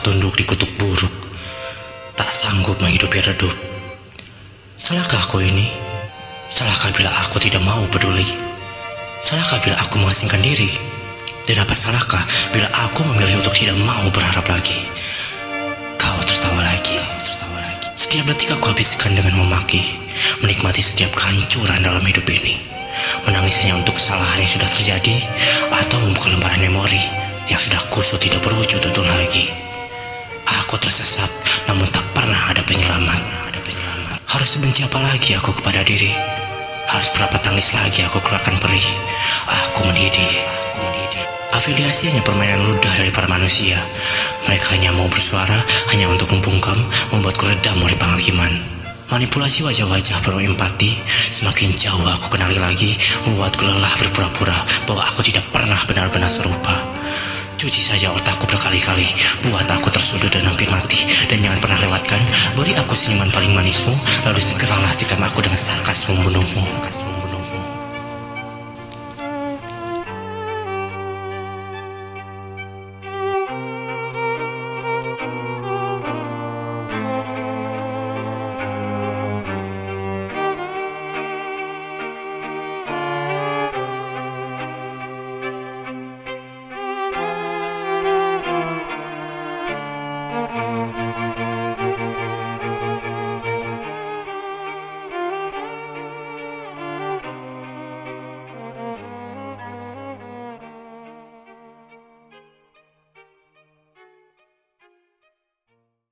tunduk di kutuk buruk. Tak sanggup menghidupi redup. Salahkah aku ini? Salahkah bila aku tidak mau peduli? Salahkah bila aku mengasingkan diri? Dan apa salahkah bila aku memilih untuk tidak mau berharap lagi? Kau tertawa lagi. tertawa lagi. Setiap detik aku habiskan dengan memaki, menikmati setiap kehancuran dalam hidup ini. Menangis hanya untuk kesalahan yang sudah terjadi atau membuka lembaran memori yang sudah kusut tidak berwujud untuk lagi. Penyelamat. Harus sebenci apa lagi aku kepada diri? Harus berapa tangis lagi aku keluarkan perih? Aku mendidih. Aku mendidih. Afiliasi hanya permainan ludah dari para manusia. Mereka hanya mau bersuara hanya untuk membungkam, membuatku redam oleh penghakiman. Manipulasi wajah-wajah penuh empati Semakin jauh aku kenali lagi Membuatku lelah berpura-pura Bahwa aku tidak pernah benar-benar serupa saja otakku berkali-kali. Buat aku tersudut dan hampir mati. Dan jangan pernah lewatkan. Beri aku senyuman paling manismu. Lalu segeralah tikam aku dengan sarkas membunuhmu